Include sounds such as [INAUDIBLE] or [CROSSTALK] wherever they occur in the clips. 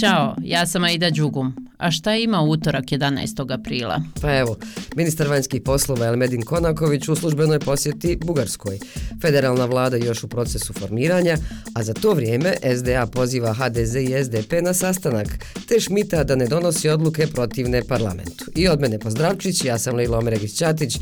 Ćao, ja sam Aida Đugum. A šta ima utorak 11. aprila? Pa evo, ministar vanjskih poslova Elmedin Konaković u službenoj posjeti Bugarskoj. Federalna vlada još u procesu formiranja, a za to vrijeme SDA poziva HDZ i SDP na sastanak, te Šmita da ne donosi odluke protivne parlamentu. I od mene pozdravčić, ja sam Lejla Omeregić-Ćatić.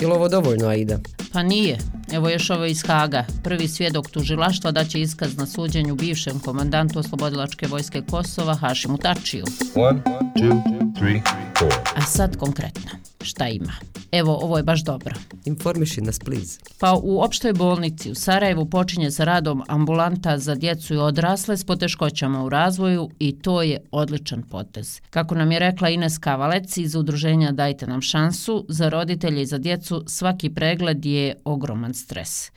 Je li ovo dovoljno, Aida? Pa nije. Evo još ovo iz Haga. Prvi svjedok tužilaštva da će iskaz na suđenju bivšem komandantu Oslobodilačke vojske Kosova Hašimu Tačiju. One, two, three, A sad konkretno šta ima. Evo, ovo je baš dobro. Informiši nas, please. Pa u opštoj bolnici u Sarajevu počinje sa radom ambulanta za djecu i odrasle s poteškoćama u razvoju i to je odličan potez. Kako nam je rekla Ines Kavalec iz udruženja Dajte nam šansu, za roditelje i za djecu svaki pregled je ogroman stres.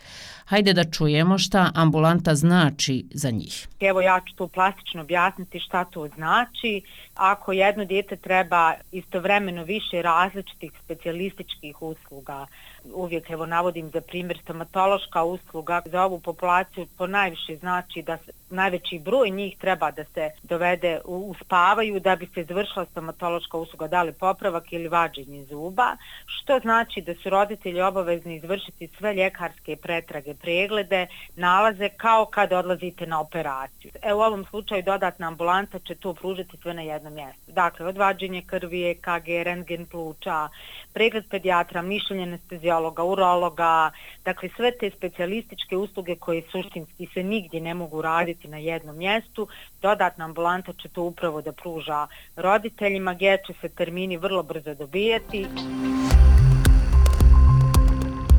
Hajde da čujemo šta ambulanta znači za njih. Evo ja ću tu plastično objasniti šta to znači. Ako jedno dijete treba istovremeno više različitih specijalističkih usluga, uvijek evo navodim za primjer stomatološka usluga. Za ovu populaciju po najviše znači da najveći broj njih treba da se dovede u spavaju da bi se završila stomatološka usluga da li popravak ili vađenje zuba što znači da su roditelji obavezni izvršiti sve ljekarske pretrage preglede nalaze kao kad odlazite na operaciju. E, u ovom slučaju dodatna ambulanta će to pružiti sve na jednom mjestu. Dakle odvađenje krvi, EKG, rentgen pluća pregled pedijatra, mišljenje anestezija kardiologa, urologa, dakle sve te specijalističke usluge koje suštinski se nigdje ne mogu raditi na jednom mjestu, dodatna ambulanta će to upravo da pruža roditeljima, gdje će se termini vrlo brzo dobijeti.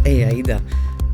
Ej, Aida,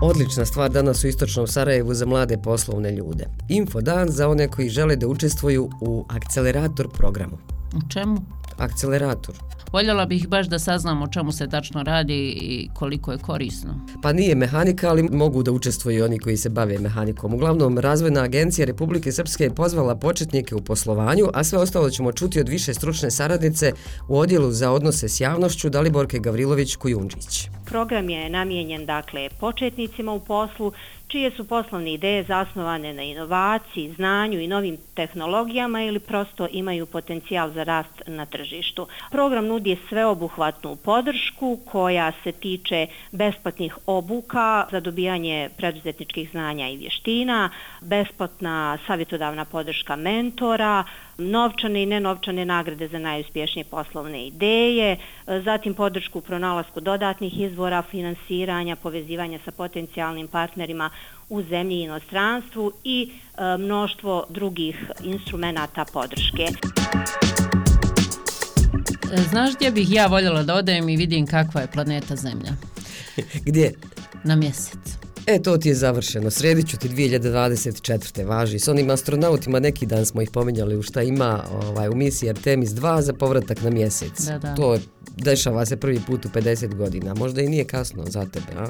odlična stvar danas u Istočnom Sarajevu za mlade poslovne ljude. Info dan za one koji žele da učestvuju u akcelerator programu. U čemu? Akcelerator. Voljela bih baš da saznam o čemu se tačno radi i koliko je korisno. Pa nije mehanika, ali mogu da učestvuju oni koji se bave mehanikom. Uglavnom, Razvojna agencija Republike Srpske je pozvala početnike u poslovanju, a sve ostalo ćemo čuti od više stručne saradnice u odjelu za odnose s javnošću Daliborke Gavrilović-Kujundžić. Program je namijenjen dakle početnicima u poslu, čije su poslovne ideje zasnovane na inovaciji, znanju i novim tehnologijama ili prosto imaju potencijal za rast na tržištu. Program nudi sveobuhvatnu podršku koja se tiče besplatnih obuka za dobijanje preduzetničkih znanja i vještina, besplatna savjetodavna podrška mentora, novčane i nenovčane nagrade za najuspješnije poslovne ideje, zatim podršku u pronalasku dodatnih izvora finansiranja, povezivanja sa potencijalnim partnerima u zemlji i inostranstvu i e, mnoštvo drugih instrumenta podrške. E, znaš gdje bih ja voljela da odem i vidim kakva je planeta Zemlja? [LAUGHS] gdje? Na mjesec. E, to ti je završeno. Sredit ću ti 2024. važi. S onim astronautima neki dan smo ih pominjali u šta ima ovaj, u misiji Artemis 2 za povratak na mjesec. Da, da. To dešava se prvi put u 50 godina. Možda i nije kasno za tebe, a?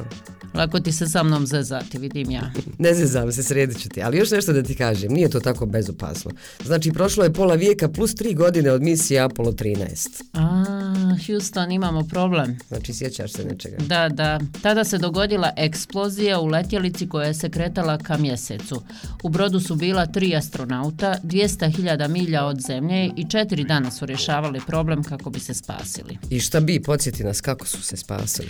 Lako ti se sa mnom zezati, vidim ja. [LAUGHS] ne zezam se, sredit ću ti. Ali još nešto da ti kažem, nije to tako bezopasno. Znači, prošlo je pola vijeka plus tri godine od misije Apollo 13. A, Houston, imamo problem. Znači, sjećaš se nečega? Da, da. Tada se dogodila eksplozija u letjelici koja se kretala ka mjesecu. U brodu su bila tri astronauta, 200.000 milja od zemlje i četiri dana su rješavali problem kako bi se spasili. I šta bi, podsjeti nas kako su se spasili?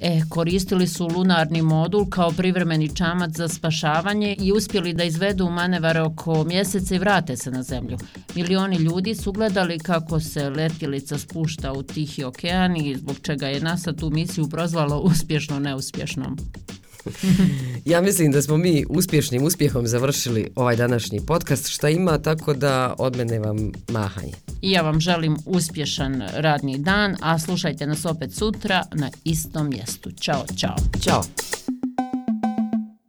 E, koristili su lunarni modul kao privremeni čamac za spašavanje i uspjeli da izvedu manevar oko mjeseca i vrate se na zemlju. Milioni ljudi su gledali kako se letjelica spušta u Tihi okean i zbog čega je NASA tu misiju prozvalo uspješno neuspješnom. [LAUGHS] ja mislim da smo mi uspješnim uspjehom završili ovaj današnji podcast šta ima tako da od mene vam mahanje. I ja vam želim uspješan radni dan, a slušajte nas opet sutra na istom mjestu. Ćao, čao. Ćao.